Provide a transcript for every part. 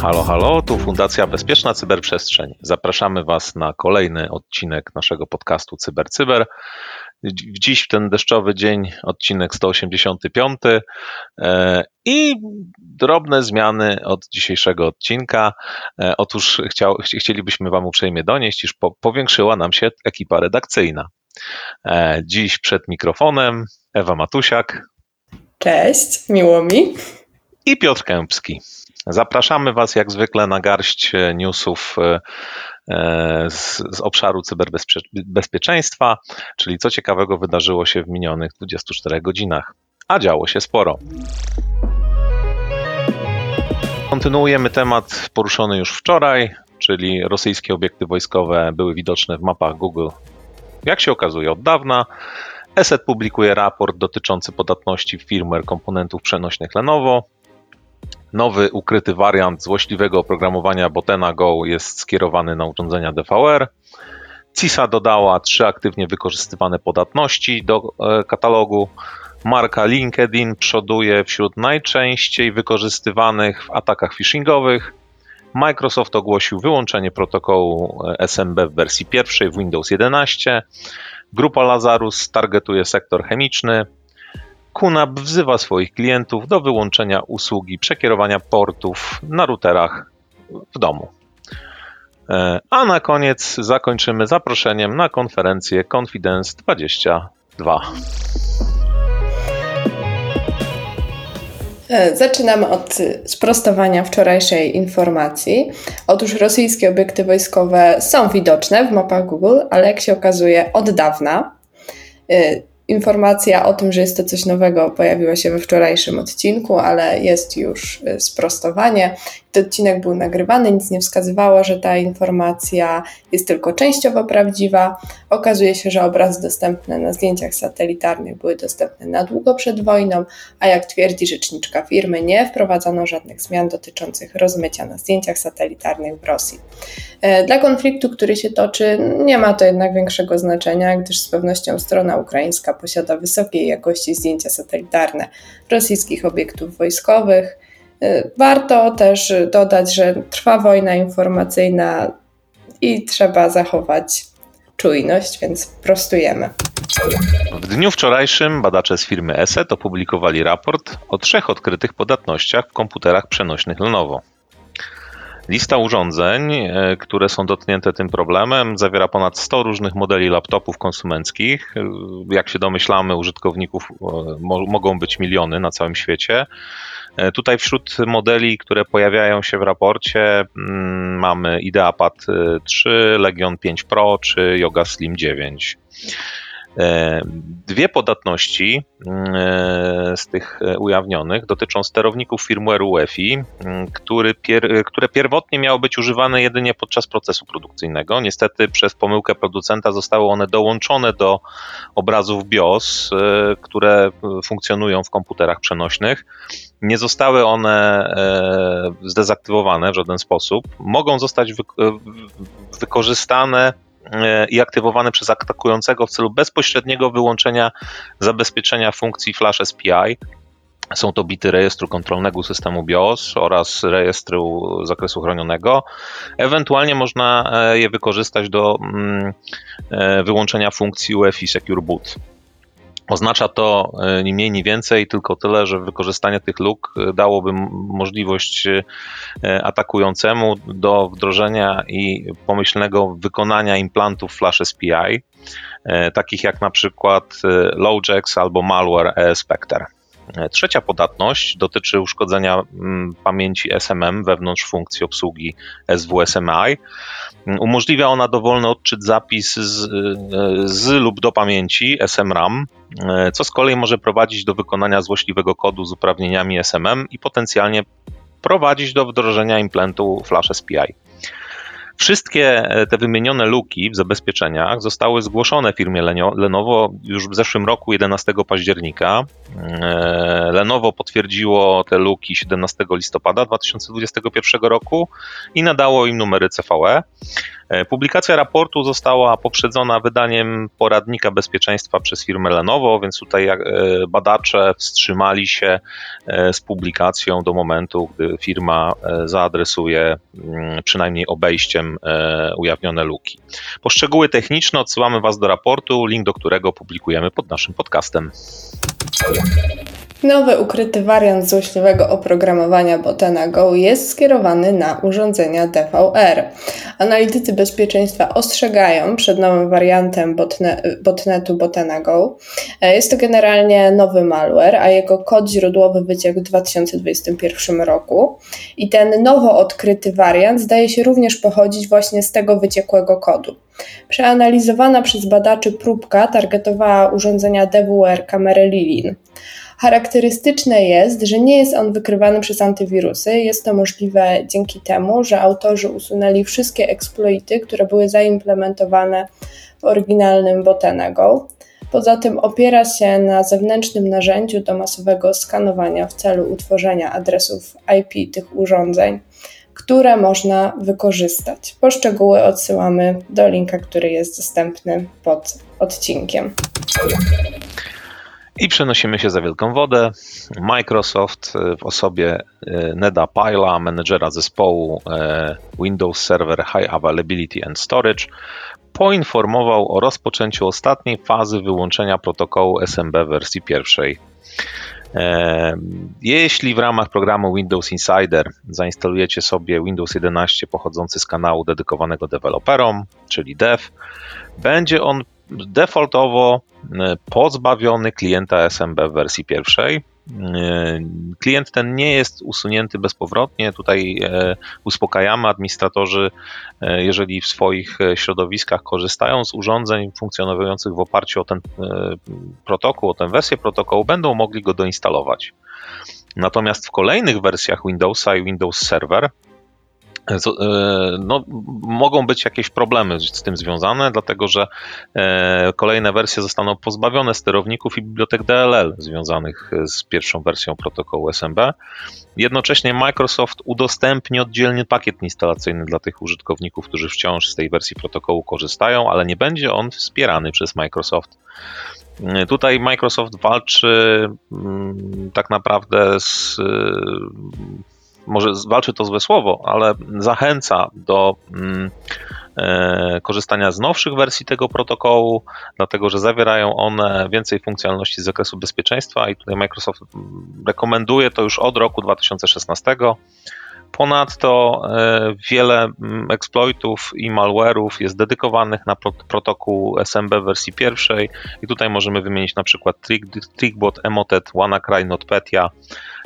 Halo, halo, tu Fundacja Bezpieczna Cyberprzestrzeń. Zapraszamy Was na kolejny odcinek naszego podcastu CyberCyber. Dziś w ten deszczowy dzień odcinek 185 e, i drobne zmiany od dzisiejszego odcinka. E, otóż chciał, chcielibyśmy Wam uprzejmie donieść, iż po, powiększyła nam się ekipa redakcyjna. E, dziś przed mikrofonem Ewa Matusiak. Cześć, miło mi. I Piotr Kępski. Zapraszamy Was jak zwykle na garść newsów z, z obszaru cyberbezpieczeństwa, czyli co ciekawego wydarzyło się w minionych 24 godzinach. A działo się sporo. Kontynuujemy temat poruszony już wczoraj, czyli rosyjskie obiekty wojskowe były widoczne w mapach Google, jak się okazuje, od dawna. ESET publikuje raport dotyczący podatności firmware komponentów przenośnych Lenovo. Nowy ukryty wariant złośliwego oprogramowania Botena Go jest skierowany na urządzenia DVR. CISA dodała trzy aktywnie wykorzystywane podatności do e, katalogu. Marka LinkedIn przoduje wśród najczęściej wykorzystywanych w atakach phishingowych. Microsoft ogłosił wyłączenie protokołu e, SMB w wersji pierwszej w Windows 11. Grupa Lazarus targetuje sektor chemiczny. QNAP wzywa swoich klientów do wyłączenia usługi przekierowania portów na routerach w domu. E, a na koniec zakończymy zaproszeniem na konferencję Confidence 22. E, zaczynamy od sprostowania wczorajszej informacji. Otóż rosyjskie obiekty wojskowe są widoczne w mapach Google, ale jak się okazuje od dawna. Informacja o tym, że jest to coś nowego, pojawiła się we wczorajszym odcinku, ale jest już y, sprostowanie. Ten odcinek był nagrywany, nic nie wskazywało, że ta informacja jest tylko częściowo prawdziwa. Okazuje się, że obrazy dostępne na zdjęciach satelitarnych były dostępne na długo przed wojną, a jak twierdzi rzeczniczka firmy, nie wprowadzono żadnych zmian dotyczących rozmycia na zdjęciach satelitarnych w Rosji. E, dla konfliktu, który się toczy, nie ma to jednak większego znaczenia, gdyż z pewnością strona ukraińska posiada wysokiej jakości zdjęcia satelitarne rosyjskich obiektów wojskowych. Warto też dodać, że trwa wojna informacyjna i trzeba zachować czujność, więc prostujemy. W dniu wczorajszym badacze z firmy ESET opublikowali raport o trzech odkrytych podatnościach w komputerach przenośnych Lenovo. Lista urządzeń, e, które są dotknięte tym problemem, zawiera ponad 100 różnych modeli laptopów konsumenckich. E, jak się domyślamy, użytkowników e, mogą być miliony na całym świecie. Tutaj wśród modeli, które pojawiają się w raporcie, mm, mamy IdeaPad 3, Legion 5 Pro czy Yoga Slim 9. E, dwie podatności e, z tych e, ujawnionych dotyczą sterowników firmware'u UEFI, który pier, które pierwotnie miały być używane jedynie podczas procesu produkcyjnego. Niestety przez pomyłkę producenta zostały one dołączone do obrazów BIOS, które funkcjonują w komputerach przenośnych. Nie zostały one zdezaktywowane w żaden sposób. Mogą zostać wykorzystane i aktywowane przez atakującego w celu bezpośredniego wyłączenia zabezpieczenia funkcji Flash SPI. Są to bity rejestru kontrolnego systemu BIOS oraz rejestru zakresu chronionego. Ewentualnie można e, je wykorzystać do mm, e, wyłączenia funkcji UEFI Secure Boot. Oznacza to e, ni mniej, ni więcej, tylko tyle, że wykorzystanie tych luk e, dałoby możliwość e, atakującemu do wdrożenia i pomyślnego wykonania implantów Flash SPI, takich jak na przykład Lowjax albo malware e-Spectre. Trzecia podatność dotyczy uszkodzenia mm, pamięci SMM wewnątrz funkcji obsługi SWSMI. Umożliwia ona dowolny odczyt zapis z, z lub do pamięci SMRAM, co z kolei może prowadzić do wykonania złośliwego kodu z uprawnieniami SMM i potencjalnie prowadzić do wdrożenia implantu Flash SPI. Wszystkie te wymienione luki w zabezpieczeniach zostały zgłoszone firmie Lenovo już w zeszłym roku, 11 października. E, Lenovo potwierdziło te luki 17 listopada 2021 roku i nadało im numery CVE. E, publikacja raportu została poprzedzona wydaniem poradnika bezpieczeństwa przez firmę Lenovo, więc tutaj e, badacze wstrzymali się z publikacją do momentu, gdy firma zaadresuje mm, przynajmniej obejściem ujawnione luki. Po szczegóły techniczne odsyłamy Was do raportu, link do którego publikujemy pod naszym podcastem. え? Nowy ukryty wariant złośliwego oprogramowania Botena Go jest skierowany na urządzenia DVR. Analitycy bezpieczeństwa ostrzegają przed nowym wariantem botne, botnetu Botena Go. Jest to generalnie nowy malware, a jego kod źródłowy wyciekł w 2021 roku. I ten nowo odkryty wariant zdaje się również pochodzić właśnie z tego wyciekłego kodu. Przeanalizowana przez badaczy próbka targetowała urządzenia DWR kamery Lilin. Charakterystyczne jest, że nie jest on wykrywany przez antywirusy. Jest to możliwe dzięki temu, że autorzy usunęli wszystkie exploity, które były zaimplementowane w oryginalnym Botenego. Poza tym opiera się na zewnętrznym narzędziu do masowego skanowania w celu utworzenia adresów IP tych urządzeń które można wykorzystać. Poszczegóły odsyłamy do linka, który jest dostępny pod odcinkiem. I przenosimy się za wielką wodę. Microsoft w osobie e, Neda Pyla, menedżera zespołu e, Windows Server High Availability and Storage, poinformował o rozpoczęciu ostatniej fazy wyłączenia protokołu SMB wersji pierwszej. Jeśli w ramach programu Windows Insider zainstalujecie sobie Windows 11 pochodzący z kanału dedykowanego deweloperom, czyli dev, będzie on defaultowo pozbawiony klienta SMB w wersji pierwszej E, klient ten nie jest usunięty bezpowrotnie. Tutaj e, uspokajamy administratorzy, e, jeżeli w swoich środowiskach korzystają z urządzeń funkcjonujących w oparciu o ten protokół, o tę wersję protokołu, będą mogli go doinstalować. Natomiast w kolejnych wersjach Windowsa i Windows Server E, no, mogą być jakieś problemy z tym związane, dlatego że e, kolejne wersje zostaną pozbawione sterowników i bibliotek DLL związanych z pierwszą wersją protokołu SMB. Jednocześnie Microsoft udostępni oddzielny pakiet instalacyjny dla tych użytkowników, którzy wciąż z tej wersji protokołu korzystają, ale nie będzie on wspierany przez Microsoft. E, tutaj Microsoft walczy mm, tak naprawdę z może walczy to złe słowo, ale zachęca do mm, e, korzystania z nowszych wersji tego protokołu, dlatego że zawierają one więcej funkcjonalności z zakresu bezpieczeństwa i tutaj Microsoft rekomenduje to już od roku 2016. Ponadto e, wiele mm, exploitów i malware'ów jest dedykowanych na protokół SMB wersji pierwszej i tutaj możemy wymienić na przykład Trickbot, Emotet, WannaCry, NotPetya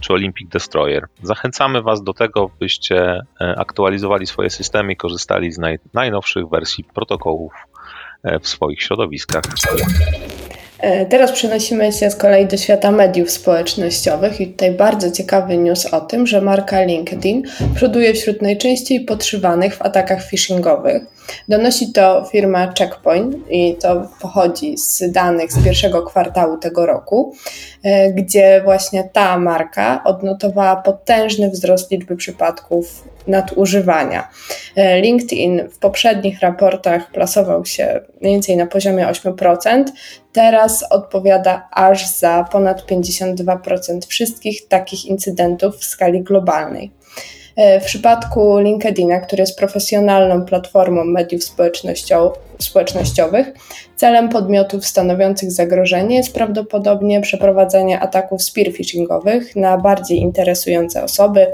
czy Olympic Destroyer. Zachęcamy Was do tego, byście e, aktualizowali swoje systemy i korzystali z naj, najnowszych wersji protokołów e, w swoich środowiskach. E, teraz przenosimy się z kolei do świata mediów społecznościowych i tutaj bardzo ciekawy news o tym, że marka LinkedIn przoduje wśród najczęściej podszywanych w atakach phishingowych. Donosi to firma Checkpoint i to pochodzi z danych z pierwszego kwartału tego roku, e, gdzie właśnie ta marka odnotowała potężny wzrost liczby przypadków nadużywania. E, LinkedIn w poprzednich raportach plasował się mniej więcej na poziomie 8%, teraz odpowiada aż za ponad 52% wszystkich takich incydentów w skali globalnej. E, w przypadku LinkedIna, który jest profesjonalną platformą mediów społecznościowych, celem podmiotów stanowiących zagrożenie jest prawdopodobnie przeprowadzenie ataków spear phishingowych na bardziej interesujące osoby,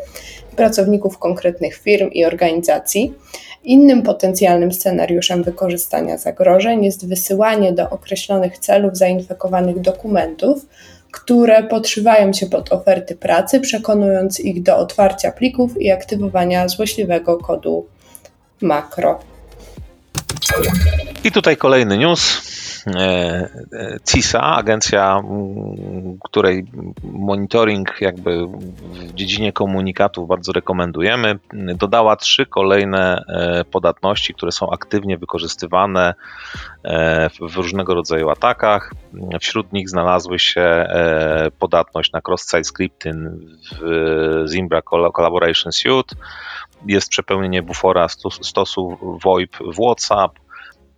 pracowników konkretnych firm i organizacji. Innym potencjalnym scenariuszem wykorzystania zagrożeń jest wysyłanie do określonych celów zainfekowanych dokumentów, które podszywają się pod oferty pracy, przekonując ich do otwarcia plików i aktywowania złośliwego kodu makro. I tutaj kolejny news. CISA, agencja, której monitoring jakby w dziedzinie komunikatów bardzo rekomendujemy, dodała trzy kolejne podatności, które są aktywnie wykorzystywane w różnego rodzaju atakach. Wśród nich znalazły się podatność na cross-site scripting w Zimbra Collaboration Suite, jest przepełnienie bufora stosu VoIP w WhatsApp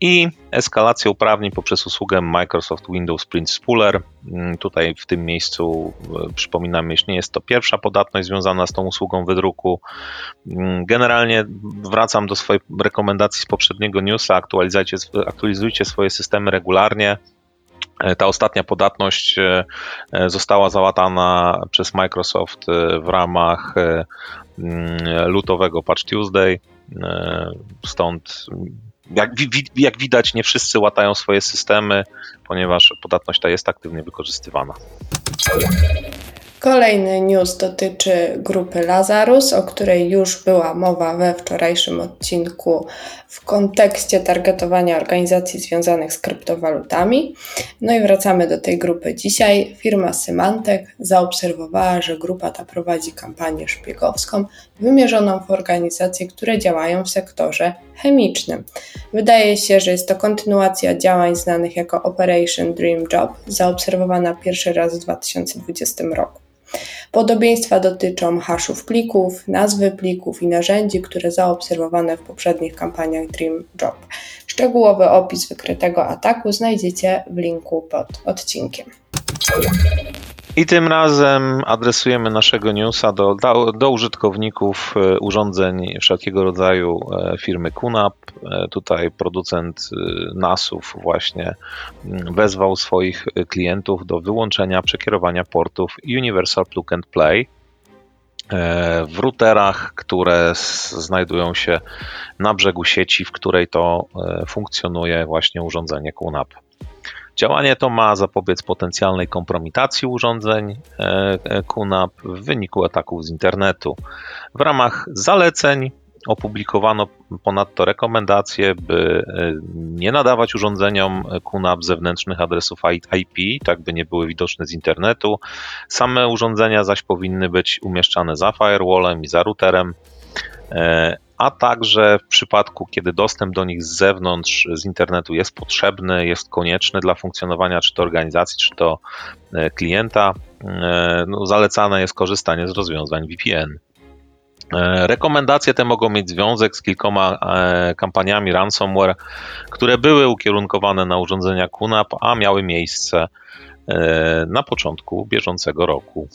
i eskalacja uprawnień poprzez usługę Microsoft Windows Print Spooler. Mm, tutaj w tym miejscu e, przypominam, jeśli nie jest to pierwsza podatność związana z tą usługą wydruku. Mm, generalnie wracam do swojej rekomendacji z poprzedniego newsa. Aktualizujcie, aktualizujcie swoje systemy regularnie. E, ta ostatnia podatność e, została załatana przez Microsoft w ramach Mm, lutowego Patch Tuesday. Stąd jak, jak, widać, nie wszyscy łatają swoje systemy, ponieważ podatność ta jest aktywnie wykorzystywana. Kolejny news dotyczy grupy Lazarus, o której już była mowa we wczorajszym odcinku w kontekście targetowania organizacji związanych z kryptowalutami. No i wracamy do tej grupy dzisiaj. Firma Symantec zaobserwowała, że grupa ta prowadzi kampanię szpiegowską wymierzoną w organizacje, które działają w sektorze chemicznym. Wydaje się, że jest to kontynuacja działań znanych jako Operation Dream Job, zaobserwowana pierwszy raz w 2020 roku. Podobieństwa dotyczą haszów plików, nazwy plików i narzędzi, które zaobserwowane w poprzednich kampaniach Dream Job. Szczegółowy opis wykrytego ataku znajdziecie w linku pod odcinkiem. I tym razem adresujemy naszego newsa do, do, użytkowników e, urządzeń wszelkiego rodzaju e, firmy QNAP. E, tutaj producent NASów właśnie mm, wezwał swoich klientów do wyłączenia przekierowania portów Universal Plug and Play w routerach, które znajdują się na brzegu sieci, w której to funkcjonuje właśnie urządzenie QNAP. Działanie to ma zapobiec potencjalnej kompromitacji urządzeń QNAP e, w wyniku ataków z internetu. W ramach zaleceń opublikowano ponadto rekomendacje, by e, nie nadawać urządzeniom QNAP zewnętrznych adresów IP, tak by nie były widoczne z internetu. Same urządzenia zaś powinny być umieszczane za firewallem i za routerem e, a także w przypadku, kiedy dostęp do nich z zewnątrz, z internetu jest potrzebny, jest konieczny dla funkcjonowania czy to organizacji, czy to e, klienta, e, no, zalecane jest korzystanie z rozwiązań VPN. E, rekomendacje te mogą mieć związek z kilkoma kampaniami ransomware, które były ukierunkowane na urządzenia QNAP, a miały miejsce na początku bieżącego roku.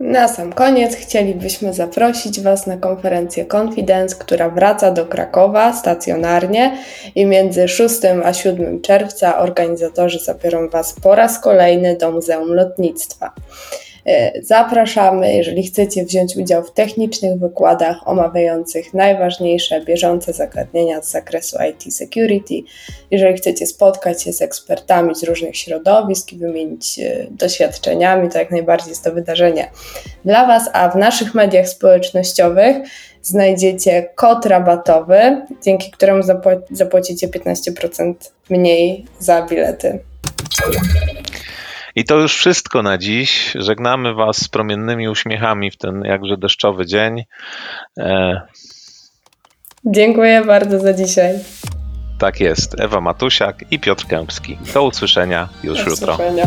Na sam koniec chcielibyśmy zaprosić Was na konferencję Confidence, która wraca do Krakowa stacjonarnie i między 6 a 7 czerwca organizatorzy zabiorą Was po raz kolejny do Muzeum Lotnictwa. E, zapraszamy, jeżeli chcecie wziąć udział w technicznych wykładach omawiających najważniejsze bieżące zagadnienia z zakresu IT security, jeżeli chcecie spotkać się z ekspertami z różnych środowisk i wymienić e, doświadczeniami, to jak najbardziej jest to wydarzenie dla Was, a w naszych mediach społecznościowych znajdziecie kod rabatowy, dzięki któremu zapłacicie 15% mniej za bilety. I to już wszystko na dziś. Żegnamy Was z promiennymi uśmiechami w ten jakże deszczowy dzień. E... Dziękuję bardzo za dzisiaj. Tak jest. Ewa Matusiak i Piotr Kępski. Do usłyszenia już Do jutro. Usłyszenia.